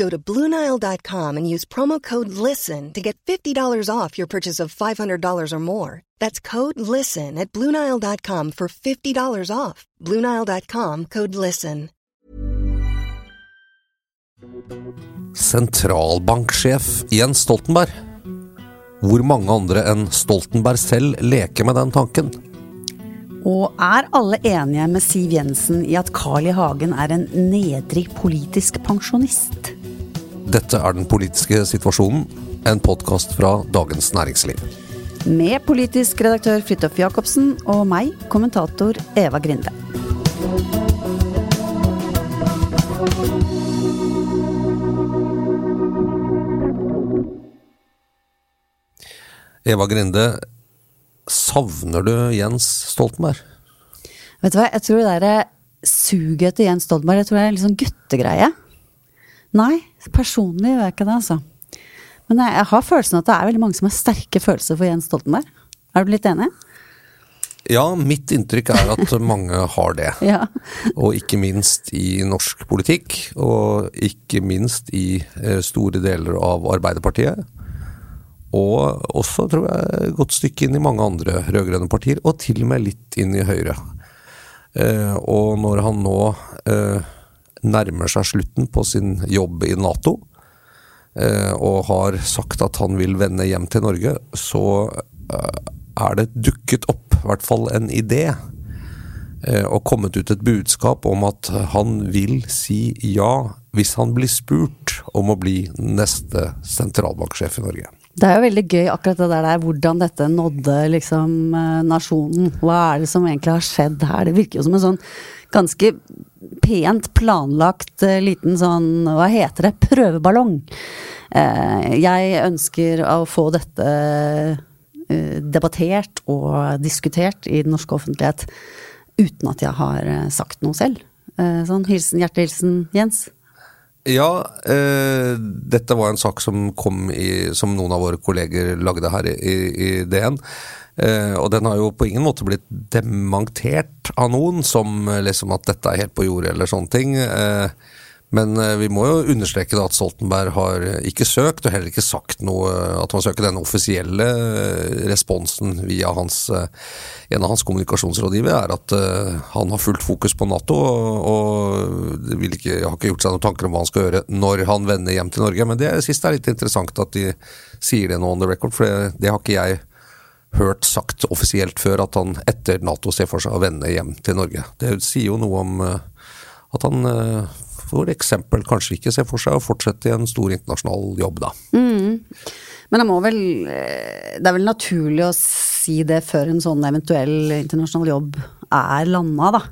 Go to BlueNile.com and use promo code LISTEN to get $50 off your purchase of $500 or more. That's code LISTEN at BlueNile.com for $50 off. BlueNile.com code LISTEN. Sentralbanksjef Jens Stoltenberg. Hvor mange andre enn Stoltenberg selv leker med den tanken? Og er alle enige med Siv Jensen i at Carl I. Hagen er en nedrig politisk pensjonist? Dette er Den politiske situasjonen, en podkast fra Dagens Næringsliv. Med politisk redaktør Fridtjof Jacobsen og meg, kommentator Eva Grinde. Eva Grinde, savner du Jens Stoltenberg? Vet du hva, jeg tror det derre suget etter Jens Stoltenberg, jeg tror det er en litt sånn guttegreie. Nei, personlig gjør jeg ikke det, altså. Men jeg, jeg har følelsen at det er veldig mange som har sterke følelser for Jens Stoltenberg. Er du litt enig? Ja, mitt inntrykk er at mange har det. Ja. Og ikke minst i norsk politikk, og ikke minst i eh, store deler av Arbeiderpartiet. Og også, tror jeg, et godt stykke inn i mange andre rød-grønne partier, og til og med litt inn i Høyre. Eh, og når han nå eh, nærmer seg slutten på sin jobb i Nato, eh, og har sagt at han vil vende hjem til Norge, så eh, er det dukket opp i hvert fall en idé. eh, Og kommet ut et budskap om at han vil si ja hvis han blir spurt om å bli neste sentralbanksjef i Norge. Det er jo veldig gøy akkurat det der hvordan dette nådde liksom eh, nasjonen. Hva er det som egentlig har skjedd her? Det virker jo som en sånn ganske pent planlagt eh, liten sånn, hva heter det, prøveballong. Eh, Jeg ønsker å få dette debattert og diskutert i den norske offentlighet uten at jeg har sagt noe selv. Sånn hilsen, hjertehilsen, Jens. Ja, eh, dette var en sak som kom i, som noen av våre kolleger lagde her i, i DN. Eh, og den har jo på ingen måte blitt dementert av noen som liksom at dette er helt på jordet eller sånne ting. Eh, men eh, vi må jo understreke at Stoltenberg har ikke søkt, og heller ikke sagt noe at han søker den offisielle eh, responsen via hans, eh, en av hans kommunikasjonsrådgivere, er at eh, han har fullt fokus på Nato, og, vil ikke, har ikke gjort seg noen tanker om hva han skal gjøre når han vender hjem til Norge. Men det siste er litt interessant at de sier det nå on the record, for det, det har ikke jeg hørt sagt offisielt før, at han etter Nato ser for seg å vende hjem til Norge. Det sier jo noe om eh, at han eh, eksempel kanskje ikke ser for seg å fortsette i en stor internasjonal jobb, da. Men det må vel eh, Det er vel naturlig å si det før en sånn eventuell internasjonal jobb er landa, da.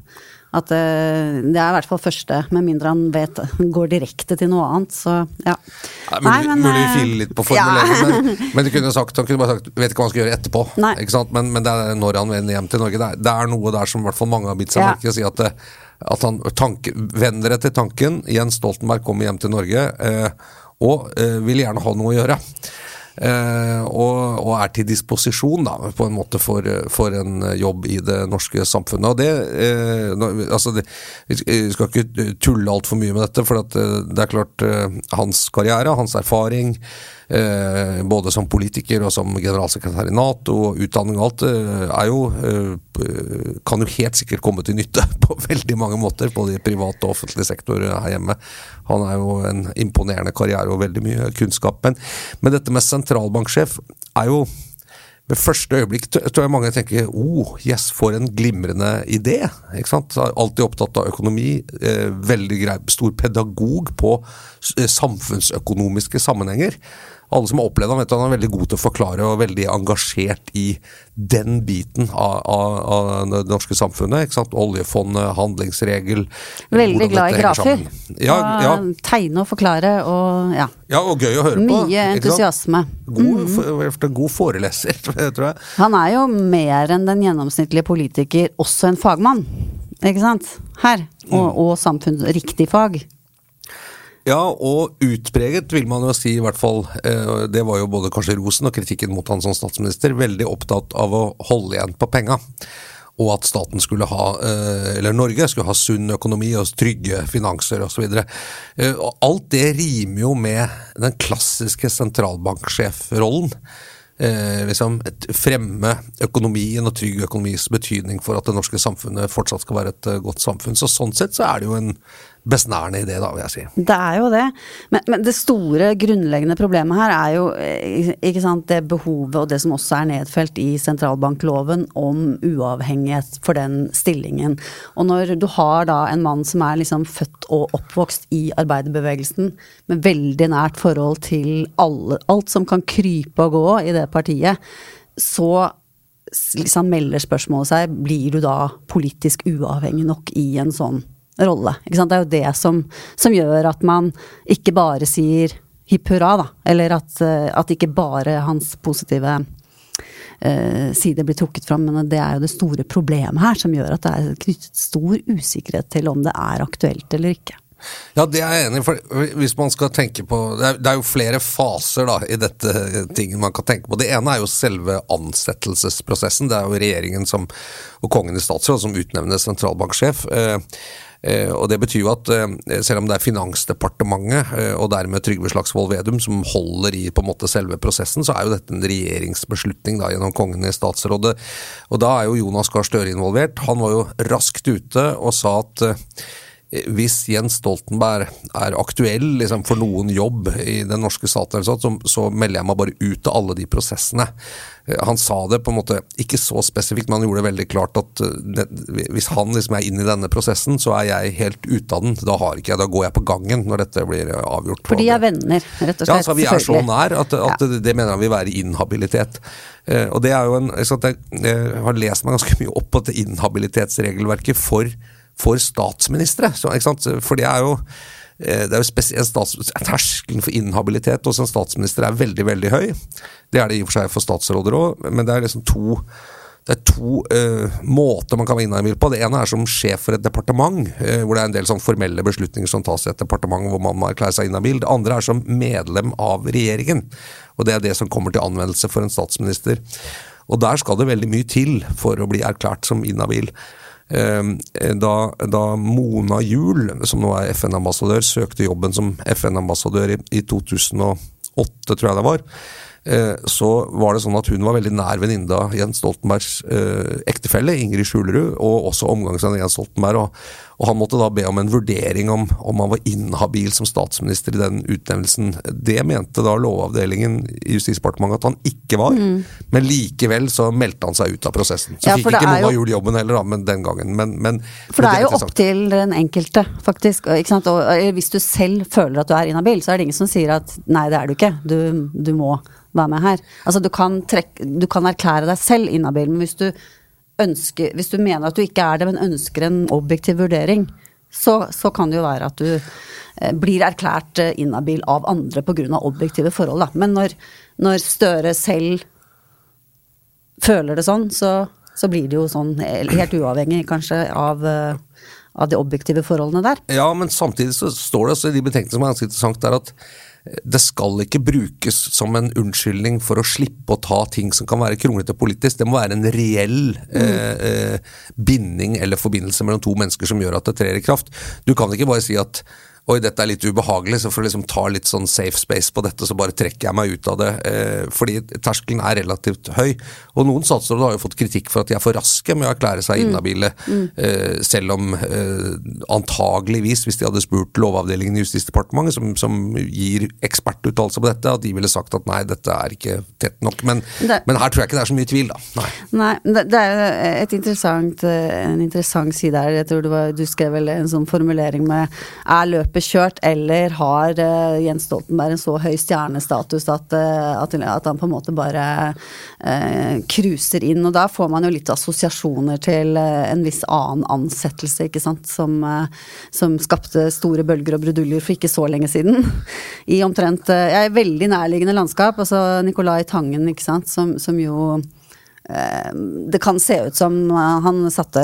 At eh, det er i hvert fall første, med mindre han vet går direkte til noe annet, så ja. Nei, mulig, Nei, men, mulig vi filer litt på ja. formuleringen, men, men du kunne sagt, han kunne bare sagt vet ikke hva han skal gjøre etterpå. Men, men det er når han vender hjem til Norge. Det er, det er noe der som i hvert fall mange har bitt seg Ja. merke i. Si at, at han tank, vender etter tanken. Jens Stoltenberg kommer hjem til Norge eh, og eh, vil gjerne ha noe å gjøre. Eh, og, og er til disposisjon da, på en måte for, for en jobb i det norske samfunnet. Og det, eh, altså det, Vi skal ikke tulle altfor mye med dette, for at, eh, det er klart eh, hans karriere, hans erfaring, både som politiker og som generalsekretær i Nato, og utdanning og alt, eh, er jo, eh, kan jo helt sikkert komme til nytte på veldig mange måter, både i privat og offentlig sektor her hjemme. Han er jo en imponerende karriere og veldig mye kunnskap. Men, men dette med sentralbanksjef er jo ved første øyeblikk tror jeg mange tenker oh, yes, for en glimrende idé. ikke sant? Alltid opptatt av økonomi. Eh, veldig grei, stor pedagog på eh, samfunnsøkonomiske sammenhenger. Alle som har opplevd ham, vet at han er veldig god til å forklare og veldig engasjert i den biten av, av, av det norske samfunnet. ikke sant? Oljefondet, handlingsregel Veldig glad i grafer. Ja, ja, tegne og forklare og ja. ja, og gøy å høre på. Mye entusiasme. God, for, god foreleser, tror jeg. Han er jo mer enn den gjennomsnittlige politiker, også en fagmann. Ikke sant? Her. Og, Mm. og samfunnsriktig fag. Ja, og utpreget vil man jo si, i hvert fall. eh, Det var jo både kanskje rosen og kritikken mot han som statsminister. Veldig opptatt av å holde igjen på penga. Og at staten skulle ha, eh, eller Norge skulle ha sunn økonomi og trygge finanser osv. Og alt det rimer jo med den klassiske sentralbanksjefrollen. Eh, liksom et fremme økonomien og trygg økonomis betydning for at det norske samfunnet fortsatt skal være et eh, godt samfunn. Så sånn sett så er det jo en besnærende idé, da, vil jeg si. Det er jo det. Men, men det store, grunnleggende problemet her er jo eh, ikke sant, det behovet, og det som også er nedfelt i sentralbankloven, om uavhengighet for den stillingen. Og når du har da en mann som er liksom født og oppvokst i arbeiderbevegelsen, med veldig nært forhold til alle, alt som kan krype og gå i det partiet, så liksom melder spørsmålet seg blir du da politisk uavhengig nok i en sånn rolle. Ikke sant? Det er jo det som, som gjør at man ikke bare sier hipp hurra, da. Eller at, eh, at ikke bare hans positive eh, side blir trukket fram, men det er jo det store problemet her som gjør at det er knyttet stor usikkerhet til om det er aktuelt eller ikke. Ja, det er jeg enig i. for Hvis man skal tenke på Det er, det er jo flere faser da i dette tingen man kan tenke på. Det ene er jo selve ansettelsesprosessen. Det er jo regjeringen som, og kongen i statsråd som utnevner sentralbanksjef. Eh, og Det betyr jo at eh, selv om det er Finansdepartementet eh, og dermed Trygve Slagsvold Vedum som holder i på en måte selve prosessen, så er jo dette en regjeringsbeslutning da gjennom kongen i statsrådet. Og Da er jo Jonas Gahr Støre involvert. Han var jo raskt ute og sa at eh, hvis Jens Stoltenberg er aktuell liksom, for noen jobb i den norske staten, eller sånt, så, så melder jeg meg bare ut av alle de prosessene. Eh, Han sa det på en måte ikke så spesifikt, men han gjorde det veldig klart at eh, det, hvis han liksom er inne i denne prosessen, så er jeg helt ute av den. Da, har ikke jeg, da går jeg på gangen når dette blir eh, avgjort. For de er venner, rett og slett. Ja, altså, vi er så nær at, at det, det mener han vil være inhabilitet. Eh, og det er jo en, Jeg eh, har lest meg ganske mye opp på dette inhabilitetsregelverket for, for statsministre. For det er jo eh, det er jo spesielt Terskelen for inhabilitet hos en statsminister er veldig veldig høy. Det er det i og for seg for statsråder òg, men det er liksom to er to uh, måter man kan være inhabil på. Det ene er som sjef for et departement, uh, hvor det er en del sånn formelle beslutninger som tas i et departement hvor man må erklære seg inhabil. Det andre er som medlem av regjeringen, og det er det som kommer til anvendelse for en statsminister. Og der skal det veldig mye til for å bli erklært som inhabil. Eh, Da, da Mona Juel, som nå er FN-ambassadør, søkte jobben som FN-ambassadør i, i 2008, tror jeg det var, eh, så var det sånn at hun var veldig nær venninne av Jens Stoltenbergs eh, ektefelle, Ingrid Skjulerud, og også omgangsvenn Jens Stoltenberg. Og, og han måtte da be om en vurdering om, om han var inhabil som statsminister i den utnevnelsen. Det mente da Lovavdelingen i Justisdepartementet at han ikke var, men likevel så meldte han seg ut av prosessen. Så Mm. Ja, fikk ikke Mona jo- Juel jobben heller, da, men den gangen. Men, men, For det, det er jo opp til den enkelte, faktisk. Og eh, hvis du selv føler at du er inhabil, så er det ingen som sier at nei, det er du ikke. Du, du må være med her. Altså du kan, trekke, du kan erklære deg selv inhabil, men hvis du ønsker Hvis du mener at du ikke er det, men ønsker en objektiv vurdering, så, så kan det jo være at du eh, blir erklært eh, inhabil av andre pga. objektive forhold. Da. Men når, når Støre selv føler det sånn, så, så blir det jo sånn helt uavhengig kanskje av, eh, av de objektive forholdene der. Ja, men samtidig så står det også i de betenkningene som er ganske interessant, der at det skal ikke brukes som en unnskyldning for å slippe å ta ting som kan være kronglete politisk. Det må være en reell eh, eh, binding eller forbindelse mellom to mennesker som gjør at det trer i kraft. Du kan ikke bare si at Oi, dette er litt ubehagelig, så for å liksom ta litt sånn safe space på dette, så bare trekker jeg meg ut av det. Eh, fordi terskelen er relativt høy. Og noen statsråder har jo fått kritikk for at de er for raske med å erklære seg inhabile, eh, selv om eh, antageligvis, hvis de hadde spurt Lovavdelingen i Justisdepartementet, som, som gir ekspertuttalelser på dette, at de ville sagt at nei, dette er ikke tett nok. Men, Det- men her tror jeg ikke det er så mye tvil, da. Nei. Nei, det, det er et interessant, eh, en interessant side her. Jeg tror det var, du skrev vel en sånn formulering med Er løpet superkjørt, eller har uh, Jens Stoltenberg en så høy stjernestatus at, uh, at, at, han på en måte bare cruiser inn. Og da får man jo litt assosiasjoner til en viss annen ansettelse, ikke sant, som, som skapte store bølger og bruduljer for ikke så lenge siden. I omtrent ja, veldig nærliggende landskap. Altså Nicolai Tangen, ikke sant, som, som jo Eh, det kan se ut som eh, han satte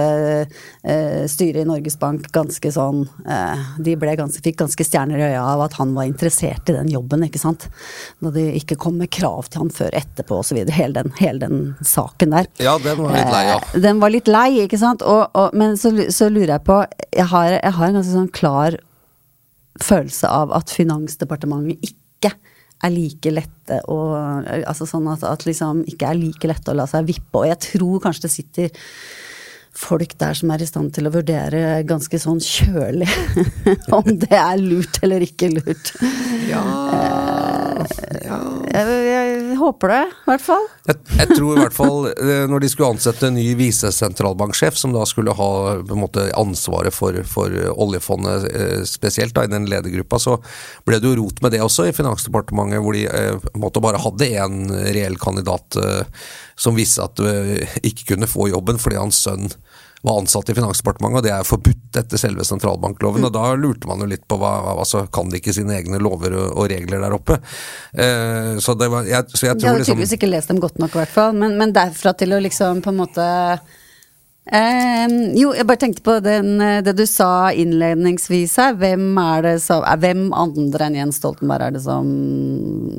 eh, styret i Norges Bank ganske sånn De ganske, fikk ganske stjerner i øya av at han var interessert i den jobben, ikke sant. Da de ikke kom med krav til han før etterpå osv. Hele, den, hele den saken der. Ja, den var litt lei, ja. Den var litt lei, ikke sant. Og, og, men så, så, lurer jeg på Jeg har, jeg har en ganske sånn klar følelse av at Finansdepartementet ikke er like lette å Altså sånn at, at liksom ikke er like lette å la seg vippe. Og jeg tror kanskje det sitter folk der som er i stand til å vurdere ganske sånn kjølig om det er lurt eller ikke lurt. Ja, ja. Jeg, jeg, håper det, i hvert fall. Jeg, jeg, tror i hvert fall eh, når de skulle ansette en ny visesentralbanksjef, som da skulle ha på en måte ansvaret for, for oljefondet eh, spesielt, da, i den ledergruppa, så ble det jo rot med det også i Finansdepartementet, hvor de eh, på en måte bare hadde én reell kandidat som viste at ikke kunne få jobben fordi hans sønn var ansatt i Finansdepartementet, og det er forbudt etter selve sentralbankloven. Mm. og Da lurte man jo litt på hva, altså Kan de ikke sine egne lover og, og regler der oppe? Uh, så, det var, jeg, så jeg tror De hadde liksom, tydeligvis ikke lest dem godt nok, i hvert fall. Men, men derfra til å liksom på en måte Um, jo, jeg bare tenkte på den, det du sa innledningsvis her. Hvem, er det som, er, hvem andre enn Jens Stoltenberg er det som,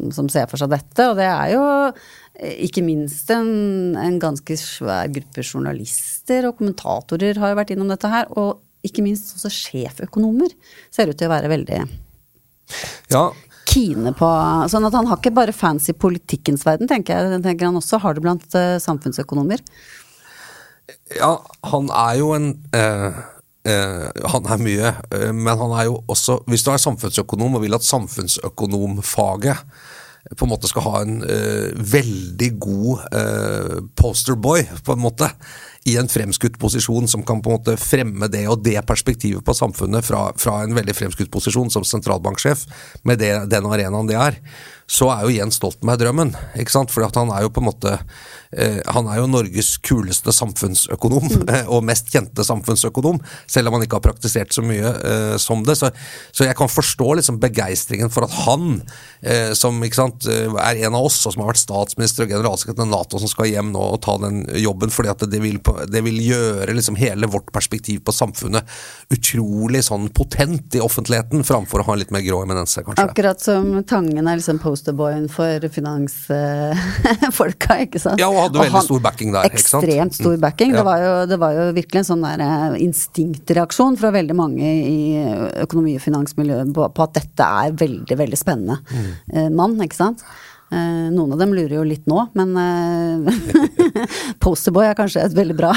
som ser for seg dette? Og det er jo Eh, ikke minst en, en, ganske svær gruppe journalister og kommentatorer har jo vært innom dette her. Og ikke minst også sjeføkonomer ser ut til å være veldig ja. kine på Sånn at han har ikke bare fans i politikkens verden, tenker jeg. tenker han også har det blant uh, samfunnsøkonomer. Ja, han er jo en uh, uh, Han er mye, men han er jo også Hvis du er samfunnsøkonom og vil at samfunnsøkonomfaget på en måte skal ha en uh, veldig god uh, posterboy, på en måte, i en fremskutt posisjon som kan på en måte fremme det og det perspektivet på samfunnet fra, fra en veldig fremskutt posisjon som sentralbanksjef, med det, den arenaen det er, så er jo Jens Stoltenberg drømmen. ikke sant? For han er jo på en måte Eh, han er jo Norges kuleste samfunnsøkonom, mm. og mest kjente samfunnsøkonom, selv om han ikke har praktisert så mye eh, som det. Så, så, jeg kan forstå liksom begeistringen for at han, eh, som sant, er en av oss, og som har vært statsminister og generalsekretær i Nato, som skal hjem nå og ta den jobben, fordi at det vil, det vil gjøre liksom hele vårt perspektiv på samfunnet utrolig sånn potent i offentligheten, framfor å ha en litt mer grå eminense, kanskje. Akkurat som Tangen er liksom posterboyen for finansfolka, ikke sant? Ja, og hadde veldig stor backing der. Ekstremt stor mm. backing. Mm. Ja. Det, var jo, det, var jo, virkelig en sånn der eh, instinktreaksjon fra veldig mange i økonomi- og finansmiljøet på, på, at dette er veldig, veldig spennende mm. Eh, mann, ikke sant. Eh, noen av dem lurer jo litt nå, men Posterboy er kanskje et veldig bra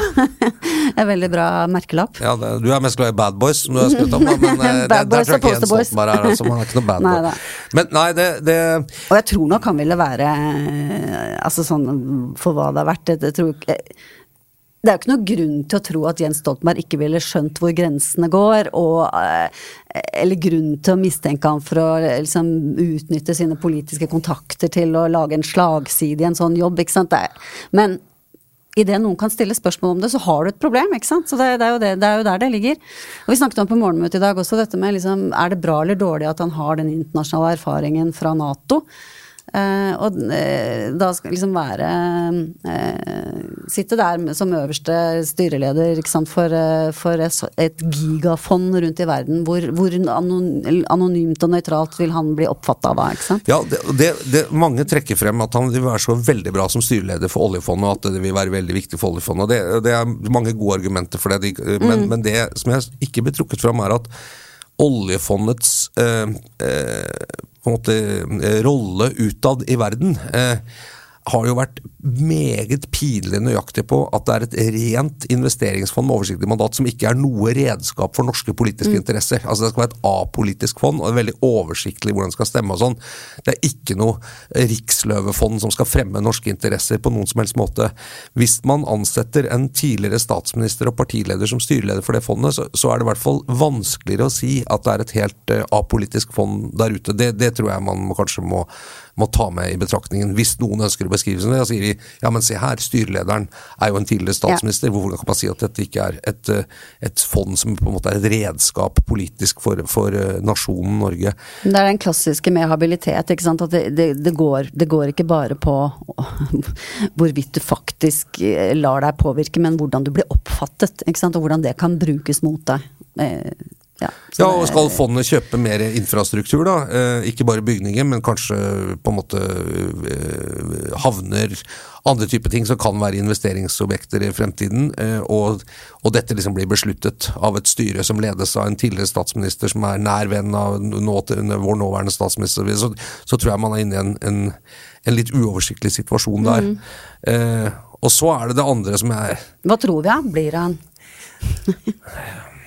Et veldig bra merkelapp. Ja, det, Du er mest glad i Bad Boys, som du har skrevet om, men bad der, der tror jeg ikke Jens Stoltenberg er. Altså, man er ikke noe bad boy. Men nei, det, det, Og jeg tror nok han ville være Altså sånn for hva det har vært. Jeg tror ikke det er jo ikke noe grunn til å tro at Jens Stoltenberg ikke ville skjønt hvor grensene går, og, eh, eller grunn til å mistenke ham for å liksom, utnytte sine politiske kontakter til å lage en slagside i en sånn jobb. ikke sant? Men idet noen kan stille spørsmål om det, så har du et problem. ikke sant? Så det, det, er, det, det er, jo der det ligger. Og Vi snakket om på morgenmøtet i dag også dette med liksom, er det bra eller dårlig at han har den internasjonale erfaringen fra Nato. Uh, og uh, da skal liksom være uh, Sitte der som øverste styreleder sant, for, for, et gigafond rundt i verden. Hvor, hvor anonymt og nøytralt vil han bli oppfatta av? ikke sant? Ja, det, det, det, Mange trekker frem at han vil være så veldig bra som styreleder for oljefondet, og at det vil være veldig viktig for oljefondet. Det, det er mange gode argumenter for det, men, mm. men det som jeg ikke blir trukket fram, er at oljefondets eh, eh, på en måte eh, rolle utad i verden. Eh, har jo vært meget pinlig nøyaktig på at det er et rent investeringsfond med oversiktlig mandat som ikke er noe redskap for norske politiske interesser. Altså Det skal være et apolitisk fond, og veldig oversiktlig hvordan det skal stemme og sånn. Det er ikke noe riksløvefond som skal fremme norske interesser på noen som helst måte. Hvis man ansetter en tidligere statsminister og partileder som styreleder for det fondet, så, så er det i hvert fall vanskeligere å si at det er et helt uh, apolitisk fond der ute. Det, det tror jeg man kanskje må må ta med i betraktningen. Hvis noen ønsker å beskrive det, da sier vi ja, men se her, styrelederen er jo en tidligere statsminister. Ja. Hvorfor kan man si at dette ikke er et, eh, et, fond som på en måte er et redskap politisk for, for eh, nasjonen Norge? Det er den klassiske med habilitet. ikke sant? At det, det, det, går, det går ikke bare på hvorvidt du faktisk eh, lar deg påvirke, men hvordan du blir oppfattet. ikke sant? Og hvordan det kan brukes mot deg. Ja, ja, og skal fondet kjøpe mer infrastruktur, da? Eh, ikke bare bygninger, men kanskje på en måte eh, havner, andre typer ting som kan være investeringsobjekter i fremtiden. Eh, og, og, dette liksom blir besluttet av et styre som ledes av en tidligere statsminister som er nær venn av nå, vår nåværende statsminister, så, så, tror jeg man er inne i en, en, en litt uoversiktlig situasjon der. Mm. Eh, og så er det det andre som jeg Hva tror vi, da? Blir han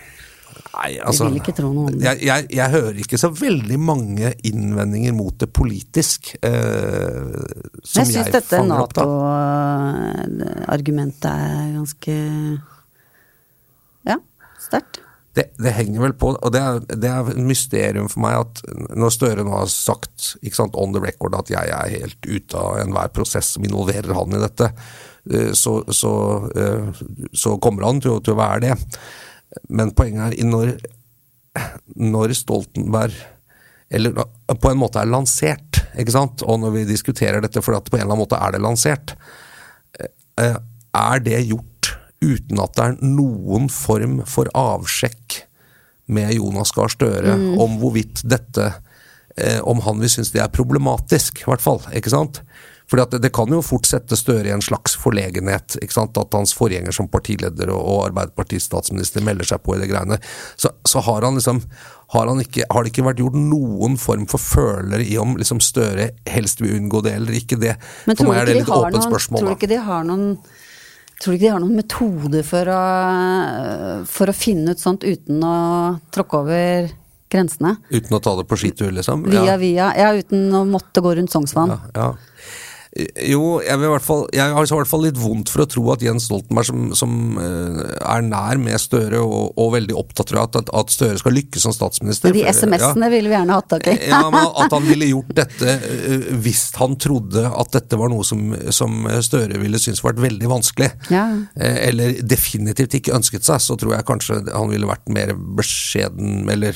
Nei, altså Jeg vil ikke tro noe om det. Jeg, jeg, jeg, hører ikke så veldig mange innvendinger mot det politisk. Eh, som jeg, jeg dette Nato-argumentet er ganske ja, sterkt. Det, det, henger vel på, og det er, det er et mysterium for meg at når Støre nå har sagt sant, on the record at jeg er helt ute av enhver prosess som involverer han i dette, eh, så, så, eh, så kommer han til, til å være det. Men poenget er når, når Stoltenberg eller på en måte er lansert, ikke sant? og når vi diskuterer dette for at på en eller annen måte er det lansert, eh, er det gjort uten at det er noen form for avsjekk med Jonas Gahr Støre mm. om hvorvidt dette eh, Om han vil synes det er problematisk, i hvert fall. ikke sant? Fordi at det, det, kan jo fort sette Støre i en slags forlegenhet. ikke sant? At hans forgjenger som partileder og, og Arbeiderpartiets statsminister melder seg på i det greiene. Så, så har han liksom har, han ikke, har, det ikke vært gjort noen form for føler i om liksom Støre helst vil unngå det eller ikke det? Men for meg er det litt åpent noen, spørsmål. Tror du ikke de har noen Tror du ikke de har noen metode for å, for å finne ut sånt uten å tråkke over grensene? Uten å ta det på skitur, liksom? Via ja. via. Ja, uten å måtte gå rundt Sognsvann. Ja, ja. Jo, jeg, fall, jeg, har i hvert fall litt vondt for å tro at Jens Stoltenberg, som, som uh, er nær med Støre og, og veldig opptatt av at, at, Støre skal lykkes som statsminister De SMS-ene ja. ville vi gjerne hatt tak i. ja, men At han ville gjort dette hvis han trodde at dette var noe som, som Støre ville synes vært veldig vanskelig, ja. eller definitivt ikke ønsket seg, så tror jeg kanskje han ville vært mer beskjeden, eller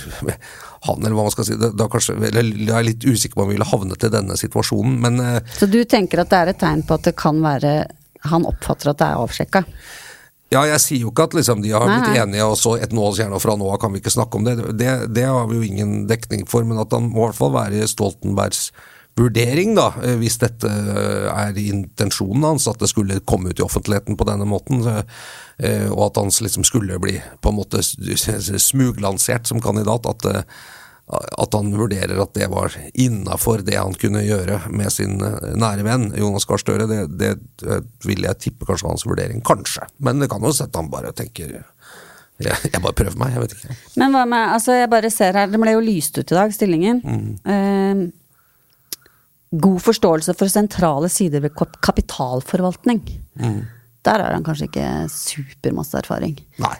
han, eller hva man skal si. Da, kanskje, jeg er litt usikker på om vi ville havnet i denne situasjonen, men eh, Så du tenker at det er et tegn på at det kan være Han oppfatter at det er avsjekka? Ja, jeg sier jo ikke at liksom, de har blitt enige, og så et nå, gjerne fra nå av kan vi ikke snakke om det. det. det. har vi jo ingen dekning for, men at han må i hvert fall være Stoltenbergs vurdering, da, eh, hvis dette eh, er intensjonen hans, at det skulle komme ut i offentligheten på denne måten, eh, og at han liksom skulle bli på en måte smuglansert som kandidat. at at han vurderer at det var innafor det han kunne gjøre med sin nære venn Jonas Gahr Støre, det, det, vil jeg tippe kanskje hans vurdering. Kanskje. Men det kan jo sette han bare tenker jeg, jeg bare prøver meg, jeg vet ikke. Men hva med, altså jeg bare ser her, det ble jo lyst ut i dag, stillingen. Mm. Uh, god forståelse for sentrale sider ved kapitalforvaltning. Mm. Der har han kanskje ikke supermasse erfaring. Nei.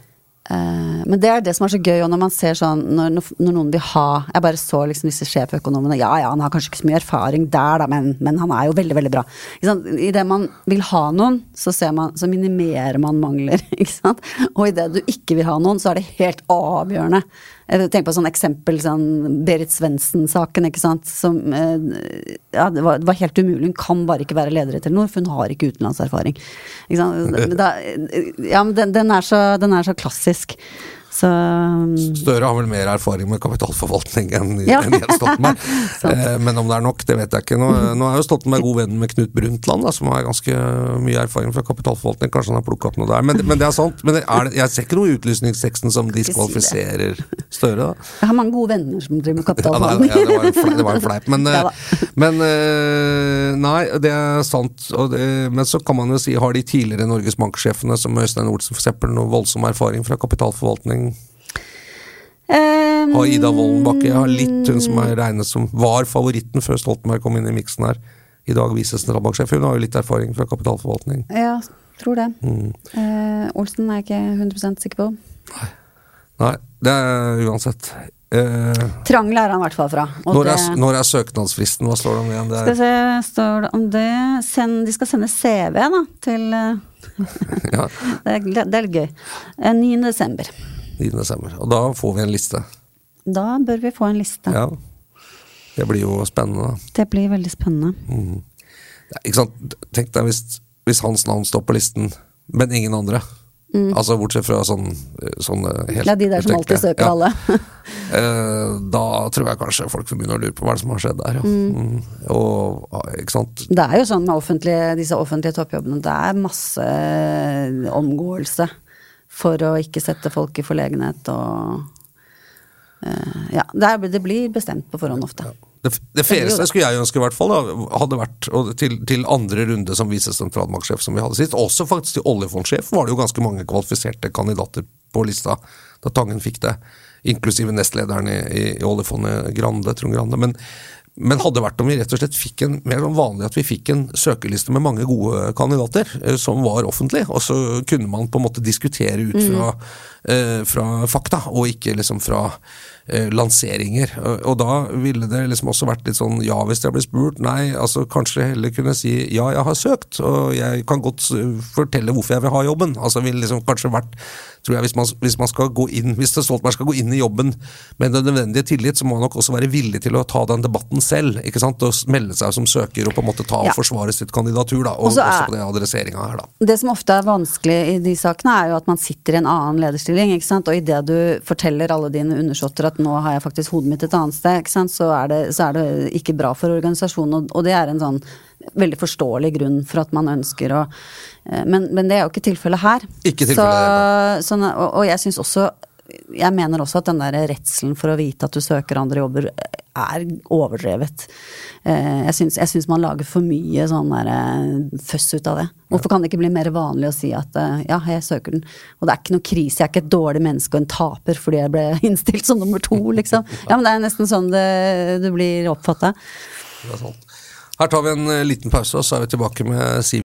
Uh, men det er det som er så gøy, og når man ser sånn når, når noen vil ha Jeg bare så liksom disse sjeføkonomene. Ja ja, han har kanskje ikke så mye erfaring der, da, men, men han er jo veldig, veldig bra. Idet man vil ha noen, så, man, så minimerer man mangler. Og idet du ikke vil ha noen, så er det helt avgjørende tenker på sånn eksempel, sånn Berit Svendsen-saken, ikke sant. Som eh, Ja, det var, det var, helt umulig. Hun kan bare ikke være leder i Telenor, for hun har ikke utenlandserfaring. Ikke sant? Da, ja, men den, den, er så, den er så klassisk. Så, Støre har vel mer erfaring med kapitalforvaltning enn, ja. en Jens Stoltenberg. eh, men om det er nok, det vet jeg ikke. Nå, nå er jo Stoltenberg god venn med Knut Brundtland, da, som har ganske mye erfaring fra kapitalforvaltning. Kanskje han har plukka opp noe der. Men, men, det er sant. Men det er, jeg ser ikke noe i utlysningsteksten som diskvalifiserer Støre, da. Jeg har mange gode venner som driver med Ja, nei, kapitalforvaltning. ja, det, var en fleip, det. Men, eh, men eh, nei, det er sant. Det, men så kan man jo si, har de tidligere Norges Bank-sjefene, som Øystein Olsen f.eks., noe voldsom erfaring fra kapitalforvaltning? Eh, Har Ida Woldenbakke har litt, hun som er regnet som var favoritten før Stoltenberg kom inn i miksen her. I dag vises sentralbanksjef. Hun har jo litt erfaring fra kapitalforvaltning. Ja, tror det. Mm. Uh, Olsen er jeg ikke 100 sikker på. Nei, det er uansett. uh, Trangel er han i hvert fall fra. når, det- er, når er søknadsfristen? Hva står det om igjen? Det Skal se, står det om det Send, De skal sende CV da, til eh, ja, det, er, det er gøy. Eh, 9. desember. 9. desember. Og da får vi en liste. Da bør vi få en liste. Ja. Det blir jo spennende, da. Det blir veldig spennende. Ja, ikke sant? Tenk deg hvis, hvis hans navn står på listen, men ingen andre. Altså bortsett fra sånn, sånne helt Mm. Ja, de der som alltid søker Ja. alle. Eh, da tror jeg kanskje folk vil begynne å lure på hva som har skjedd der. Ja. Mm. Og, ikke sant? Det er jo sånn med offentlige, disse offentlige toppjobbene, det er masse omgåelse for å ikke sette folk i forlegenhet og eh, Ja, det, blir bestemt på forhånd ofte. Det, det færeste skulle jeg ønske, i hvert fall, da, hadde vært til, til andre runde som visesentralbanksjef som vi hadde sist. Også faktisk til oljefondsjef var det jo ganske mange kvalifiserte kandidater på lista da Tangen fikk det. Inklusive nestlederen i, i, i oljefondet, Grande, Trond Grande. Men, men hadde vært om vi rett og slett fikk en mer sånn vanlig at vi fikk en søkerliste med mange gode kandidater eh, som var offentlig, og så kunne man på en måte diskutere ut fra, eh, fra fakta, og ikke liksom fra eh, lanseringer. Og, og da ville det liksom også vært litt sånn ja hvis jeg blir spurt, nei, altså kanskje heller kunne si ja, jeg har søkt, og jeg kan godt eh, fortelle hvorfor jeg vil ha jobben. Altså ville liksom kanskje vært tror jeg hvis man, hvis man skal gå inn Hvis Stoltenberg skal gå inn i jobben med den nødvendige tillit, så må han nok også være villig til å ta den debatten selv. ikke sant, Og melde seg som søker og på en måte ta og Ja. forsvare sitt kandidatur. da, Og Og er- også på den adresseringa her, da. Det som ofte er vanskelig i de sakene, er jo at man sitter i en annen lederstilling. ikke sant? Og idet du forteller alle dine undersåtter at nå har jeg faktisk hodet mitt et annet sted? Så, er det, så er det ikke bra for organisasjonen. Og, og det er en sånn veldig forståelig grunn for at man ønsker å eh, Men, men det er jo ikke tilfellet her. Ikke tilfellet Så, sånn, og, og jeg syns også jeg mener også at den der redselen for å vite at du søker andre jobber, er overdrevet. Eh, Jeg syns, man lager for mye sånn der eh, føss ut av det. Hvorfor kan det ikke bli mer vanlig å si at eh, ja, jeg søker den, og det er ikke noe krise, jeg er ikke et dårlig menneske og en taper fordi jeg ble innstilt som nummer to, liksom. Ja, men det er nesten sånn det, det blir oppfatta. Er. Her tar vi en liten pause, og så er vi tilbake med Siv.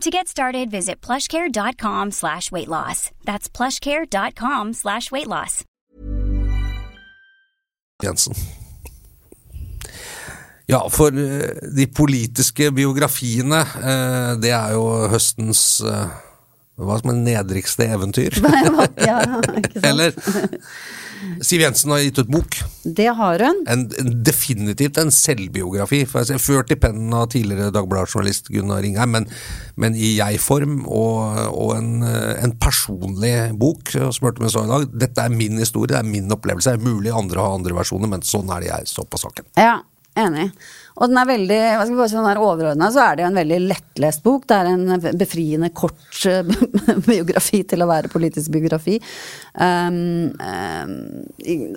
To get started, visit plushcare.com slash weight loss. That's plushcare.com slash weight loss. Jensen. Ja, for eh, de politiske biografiene, eh, det er jo høstens eh, hva som er nedrigste eventyr. ja, ikke sant? Eller Siv Jensen har gitt ut bok. Det har hun. En, en, definitivt en selvbiografi. Ført i pennen av tidligere Dagbladet-journalist Gunnar Ringheim, men, men i jeg-form, og, og en, eh, en personlig bok. og Smurte med så i dag. Dette er min historie, det er min opplevelse. Det er mulig andre har andre versjoner, men sånn er det jeg så på saken. Ja. Enig. Og den er veldig hva skal vi bare si, den er overordna, så er det jo en veldig lettlest bok. Det er en befriende kort eh, biografi til å være politisk biografi. Um, um,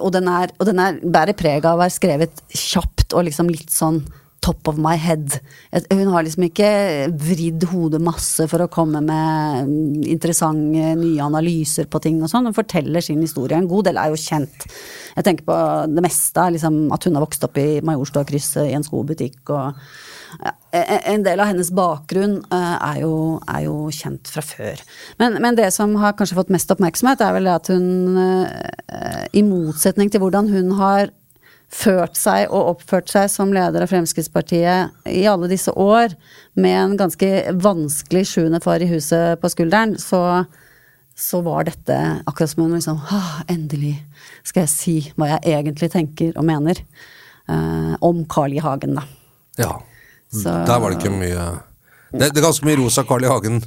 og den, er, og den er, bærer preg av å være skrevet kjapt og liksom litt sånn top of my head. Hun har liksom ikke vridd hodet masse for å komme med interessante nye analyser på ting og sånn. Hun forteller sin historie. En god del er jo kjent. Jeg tenker på det meste, liksom at hun har vokst opp i Majorstuakrysset i en skobutikk og ja, en del av hennes bakgrunn uh, er, jo, er, jo, kjent fra før. Men, men, det som har kanskje fått mest oppmerksomhet, er vel at hun, uh, i motsetning til hvordan hun har ført seg og oppført seg som leder av Fremskrittspartiet i alle disse år, med en ganske vanskelig sjuende far i huset på skulderen, så, så var dette akkurat som hun liksom Endelig skal jeg si hva jeg egentlig tenker og mener uh, om Carl I. Hagen, da. Ja. Så, Der var det ikke mye det, det, er ganske mye rosa Carl I. Hagen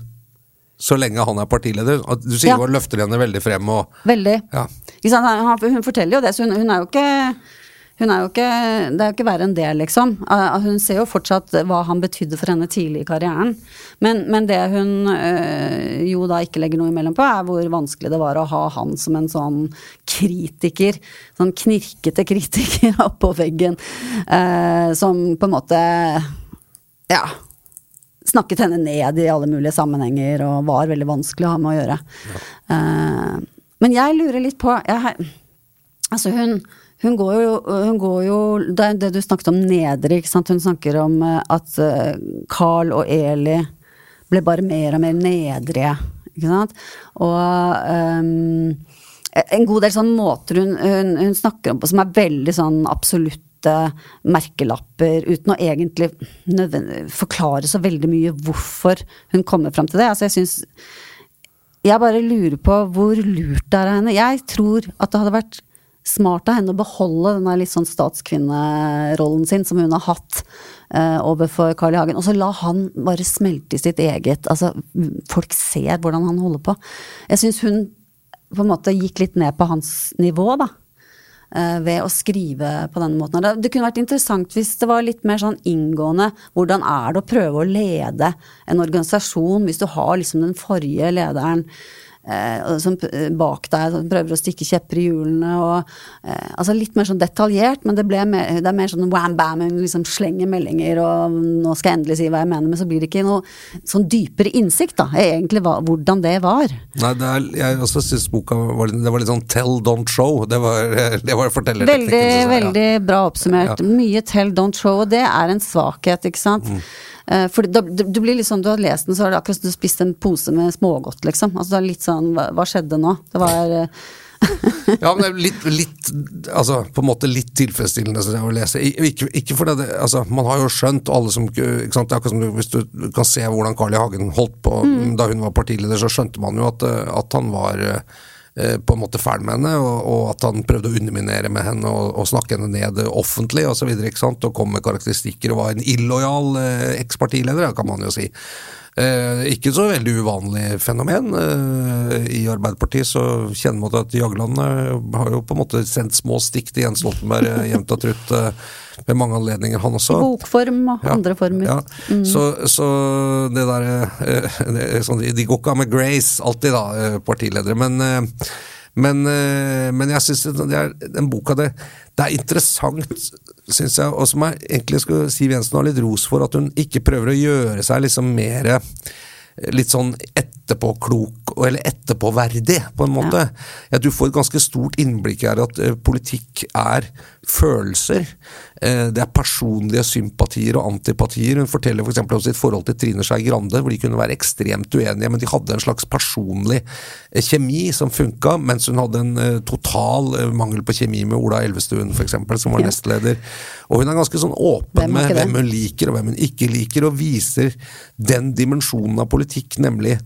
så lenge han er partileder. Du sier ja. løfter henne veldig frem og Veldig. Ja. Hun forteller jo det, så hun, hun er jo ikke hun er jo ikke Det er jo ikke verre enn det, liksom. Hun ser jo fortsatt hva han betydde for henne tidlig i karrieren. Men, men det hun øh, jo da ikke legger noe imellom på, er hvor vanskelig det var å ha han som en sånn kritiker. Sånn knirkete kritiker oppå veggen. Øh, som på en måte Ja snakket henne ned i alle mulige sammenhenger og var veldig vanskelig å ha med å gjøre. Ja. Uh, men jeg lurer litt på jeg, Altså, hun hun går jo, hun går jo Det er det du snakket om nedre, ikke sant. Hun snakker om eh, at eh, Carl og Eli ble bare mer og mer nedrige, ikke sant. Og um, en god del sånne måter hun, hun, hun, snakker om på som er veldig sånn absolutte merkelapper, uten å egentlig forklare så veldig mye hvorfor hun kommer fram til det. Altså, jeg syns Jeg bare lurer på hvor lurt det er av henne. Jeg tror at det hadde vært smart av henne å beholde denne litt sånn statskvinnerollen sin som hun har hatt uh, overfor Carl I. Hagen. Og så la han bare smelte i sitt eget Altså, folk ser hvordan han holder på. Jeg syns hun på en måte gikk litt ned på hans nivå, da. Uh, ved å skrive på denne måten. Det, det, kunne vært interessant hvis det var litt mer sånn inngående hvordan er det å prøve å lede en organisasjon hvis du har liksom den forrige lederen som bak deg som prøver å stikke kjepper i hjulene. Og, eh, altså litt mer sånn detaljert, men det, mer, det er mer sånn wam-bam, liksom slenger meldinger og nå skal jeg endelig si hva jeg mener, men så blir det ikke noe sånn dypere innsikt, da, egentlig hva, hvordan det var. Nei, det er, jeg også syns boka var, det var litt sånn tell, don't show. Det var, det var. Veldig, veldig bra oppsummert. Ja. Mye tell, don't show, og det er en svakhet, ikke sant. Mm. Eh, for da, du blir litt sånn, du har lest den, så er det akkurat som du har spist en pose med smågodt, liksom. Altså det er litt sånn, hva, hva skjedde nå? Det var eh, ja, men det er litt, litt, altså, på en måte litt tilfredsstillende synes jeg, å lese. Ikke, ikke fordi det, altså, Man har jo skjønt, alle som ikke sant, akkurat som Hvis du kan se hvordan Carl I. Hagen holdt på mm. da hun var partileder, så skjønte man jo at, at han var Eh, på en måte fæl med henne, og, og, at han prøvde å underminere med henne og, og snakke henne ned offentlig osv. Og, så og kom med karakteristikker og var en illojal eh, ekspartileder, kan man jo si. Eh, ikke så veldig uvanlig fenomen. Eh, I Arbeiderpartiet så kjenner man at Jagland eh, har jo på en måte sendt små stikk til Jens Stoltenberg eh, jevnt og trutt ved mange anledninger, han også. Bokform og ja, andre former. Ja. Mm. Så, så, det der det, sånn, De går ikke av med grace, alltid, da, partiledere. Men, men, men jeg syns den boka det, det er interessant, syns jeg, og som jeg egentlig skulle Siv Jensen ha litt ros for, at hun ikke prøver å gjøre seg liksom mer litt sånn etterpåklok, eller etterpåverdig, på en måte. Ja. Ja, du får et ganske stort innblikk her at uh, politikk er følelser. Uh, det er personlige sympatier og antipatier. Hun forteller f.eks. For om sitt forhold til Trine Skei Grande, hvor de kunne være ekstremt uenige, men de hadde en slags personlig uh, kjemi som funka, mens hun hadde en total mangel på kjemi med Ola Elvestuen, f.eks., som var nestleder. Og hun er ganske sånn åpen med hvem hun liker og hvem hun ikke liker, og viser den dimensjonen av politikk, nemlig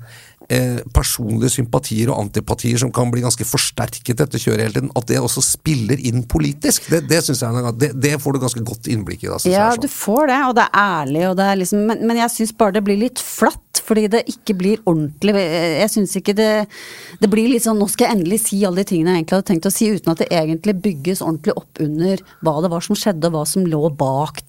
eh, personlige sympatier og antipatier som kan bli ganske forsterket etter kjøret hele tiden, at det også spiller inn politisk. Det, det synes jeg det, det får du ganske godt innblikk i. Da, Ja, jeg, du får det, og det er ærlig, og det er liksom Men, men jeg syns bare det blir litt flatt, fordi det ikke blir ordentlig Jeg syns ikke det Det blir litt sånn Nå skal jeg endelig si alle de tingene jeg egentlig hadde tenkt å si, uten at det egentlig bygges ordentlig opp under hva det var som skjedde, og hva som lå bak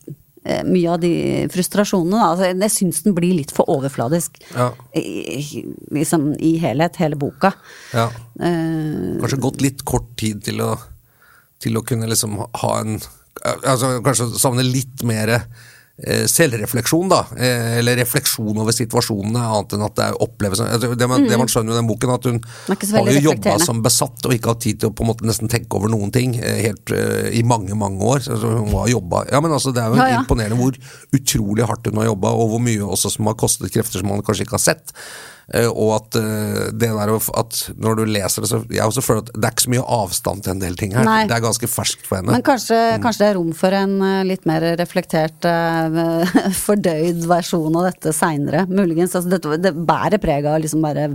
mye av de frustrasjonene. Altså, jeg syns den blir litt for overfladisk. Ja. I, liksom i helhet, hele boka. Ja. Eh, Kanskje gått litt kort tid til å, til å kunne liksom ha en altså Kanskje savne litt mer eh, selvrefleksjon, da. Eh, eller refleksjon over situasjonene, annet enn at det oppleves altså, det, man, det man skjønner jo i den boken, at hun har jo jobba som besatt og ikke hatt tid til å på en måte nesten tenke over noen ting eh, helt eh, i mange, mange år. Så hun har jobbet, ja, men altså, det er jo Ja, ja. imponerende hvor utrolig hardt hun har jobba, og hvor mye også som har kostet krefter som man kanskje ikke har sett. Eh, og at eh, det der at når du leser det, så Jeg også føler at det er ikke så mye avstand til en del ting her. Nei. Det er ganske ferskt for henne. Men kanskje, kanskje det er rom for en eh, litt mer reflektert, fordøyd versjon av dette seinere. Muligens. Altså, dette, det bærer preg av liksom bare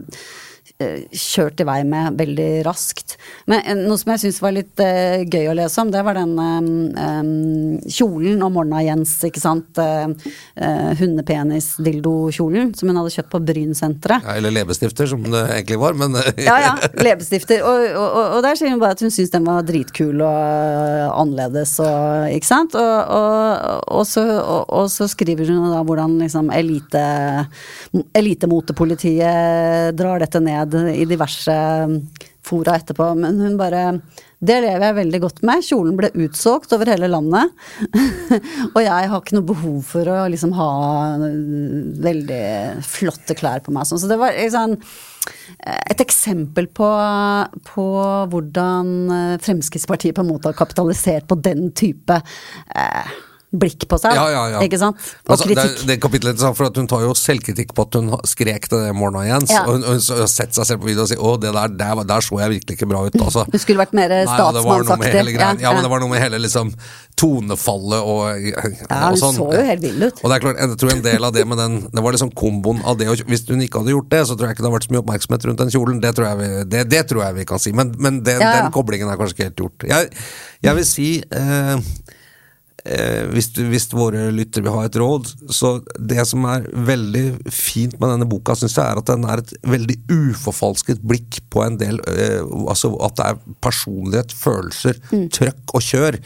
kjørt i vei med veldig raskt. Men eh, noe som jeg syns var litt uh, gøy å lese om, det var den eh, eh, kjolen om Morna Jens, ikke sant. Uh, Hundepenis-dildokjolen som hun hadde kjøpt på Brynsenteret. ja, eller leppestifter, som det egentlig var, men eh, Ja, ja. Leppestifter. Og, og, og- der sier hun bare at hun syns den var dritkul og uh, annerledes og Ikke sant? Og, så, og så skriver hun da hvordan liksom elite elitemotepolitiet drar dette ned i diverse fora etterpå, men hun bare det lever jeg veldig godt med. Kjolen ble utsolgt over hele landet. og jeg har ikke noe behov for å liksom ha øh, veldig flotte klær på meg. Sånn. Så det var liksom et eksempel på, på hvordan eh, Fremskrittspartiet på en måte har kapitalisert på den type eh, blikk på seg. Ja, ja, ja. Ikke sant? Og Altså, det, kritikk. det kapitlet sa for at Hun tar jo selvkritikk på at hun skrek til det morgenen Jens. Ja. Og hun, hun har sett seg selv på video og sier 'Å, det der, der, der så jeg virkelig ikke bra ut'. Altså. Hun skulle vært mer statsmannsaktig. ja, det. Ja, Ja, men det var noe med hele liksom tonefallet og, Ja, og hun sånn. så jo helt vill ut. Og det er klart, jeg tror en del av det med den Det var liksom komboen av det å Hvis hun ikke hadde gjort det, så tror jeg ikke det hadde vært så mye oppmerksomhet rundt den kjolen. Det tror jeg vi, det, det tror jeg vi kan si. Men, men den, Ja, ja. den koblingen er kanskje ikke helt gjort. Jeg, jeg vil si eh, eh, hvis, du, hvis våre lyttere vil ha et råd, så det som er veldig fint med denne boka, synes jeg, er at den er et veldig uforfalsket blikk på en del eh, Altså at det er personlighet, følelser, trøkk og kjør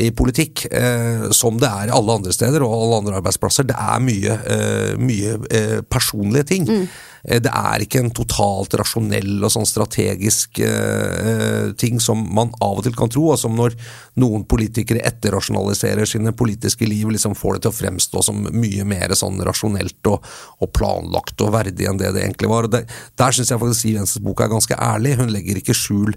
i politikk, eh, som det er alle andre steder og alle andre arbeidsplasser. Det er mye, eh, mye eh, personlige ting. Eh, Det er ikke en totalt rasjonell og sånn strategisk eh, ting som man av og til kan tro, og som når noen politikere etterrasjonaliserer sine politiske liv, liksom får det til å fremstå som mye mer sånn rasjonelt og, og planlagt og verdig enn det det egentlig var. Og det, der syns jeg faktisk Siv Jensens bok er ganske ærlig. Hun legger ikke skjul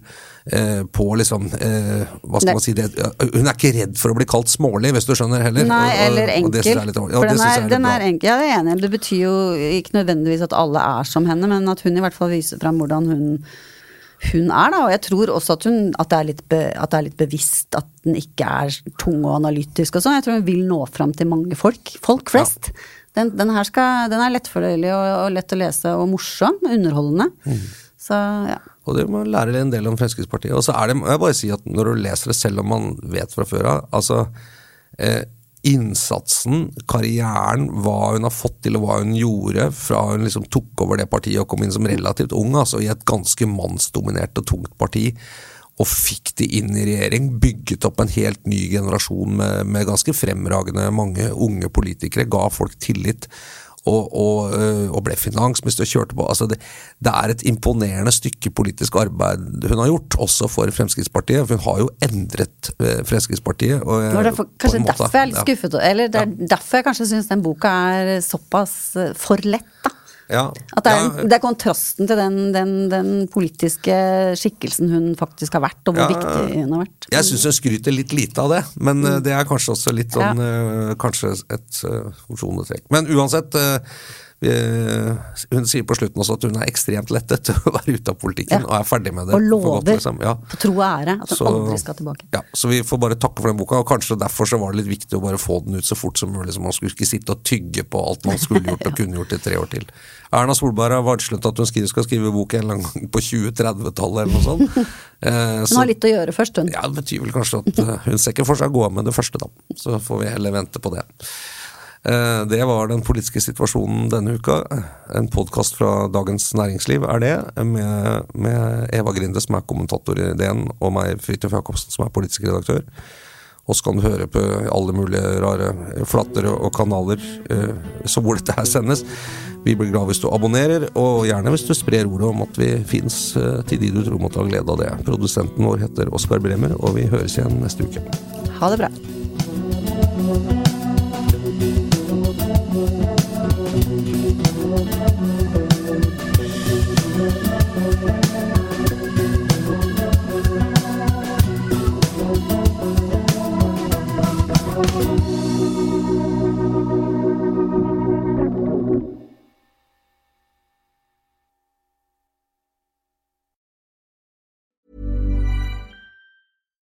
eh, på liksom eh, Hva skal Nei. man si det, Hun er ikke redd for å bli kalt smålig, hvis du skjønner heller. Nei, Og- og- eller og det synes jeg er litt- ja, For den er, er, den er enkel. Ja, det er enig. Det betyr jo ikke nødvendigvis at alle er som henne, men at hun i hvert fall viser fram hvordan hun hun er, da, og jeg tror også at, hun, at, det er litt be, at det er litt bevisst at den ikke er tung og analytisk og sånn. Jeg tror hun vil nå fram til mange folk. Folk flest. Den, den her skal, den er lettfordøyelig og, og lett å lese og morsom. Underholdende. Mm. Så ja. Og det må lære en del om Fremskrittspartiet. Og så er det, må jeg bare si at når du leser det, selv om man vet fra før av altså, eh, Innsatsen, karrieren, hva hun har fått til og hva hun gjorde fra hun liksom tok over det partiet og kom inn som relativt ung, altså i et ganske mannsdominert og tungt parti, og fikk de inn i regjering, bygget opp en helt ny generasjon med, med ganske fremragende mange unge politikere, ga folk tillit og, og, øh, og ble finansminister og kjørte på. Altså det, det er et imponerende stykke politisk arbeid hun har gjort, også for Fremskrittspartiet. For hun har jo endret øh, Fremskrittspartiet. Og, Det var derfor, kanskje derfor jeg er litt Ja. skuffet. Eller det er derfor jeg kanskje syns den boka er såpass eh, for lett, da. Ja. At det er, det er kontrasten til den, den, den politiske skikkelsen hun faktisk har vært, og hvor Ja, viktig hun har vært. Jeg syns hun skryter litt lite av det, men mm. det er kanskje også litt sånn øh, Kanskje et uh, forsonende trekk. Men uansett, eh, hun sier på slutten også at hun er ekstremt lettet til å være ute av politikken, Ja. og er ferdig med det. Og lover godt, liksom. ja. på tro og ære at hun Så- aldri skal tilbake. Ja, så vi får bare takke for den boka, og kanskje derfor så var det litt viktig å bare få den ut så fort som mulig, så man skulle ikke sitte og tygge på alt man skulle gjort og kunne gjort i tre år til. Erna Solberg har varslet at hun skriver, skal skrive bok en eller annen gang på 2030-tallet eller noe sånt. Eh, Hun så- har litt å gjøre først, hun. ja, Det betyr vel kanskje at eh, hun ser ikke for seg å gå av med det første, da. Så får vi heller vente på det. Eh, Det var den politiske situasjonen denne uka. En podkast fra Dagens Næringsliv er det, med, med Eva Grinde, som er kommentator i DN, og meg, Fridtjof Jacobsen, som er politisk redaktør. Og så kan du høre på alle mulige rare flater og kanaler eh, så hvor dette her sendes. Vi blir glad hvis du abonnerer, og gjerne hvis du sprer ordet om at vi fins til de du tror måtte ha glede av det. Produsenten vår heter Oskar Bremer, og vi høres igjen neste uke. Ha det bra.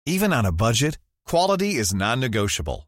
Even on a budget, quality is non-negotiable.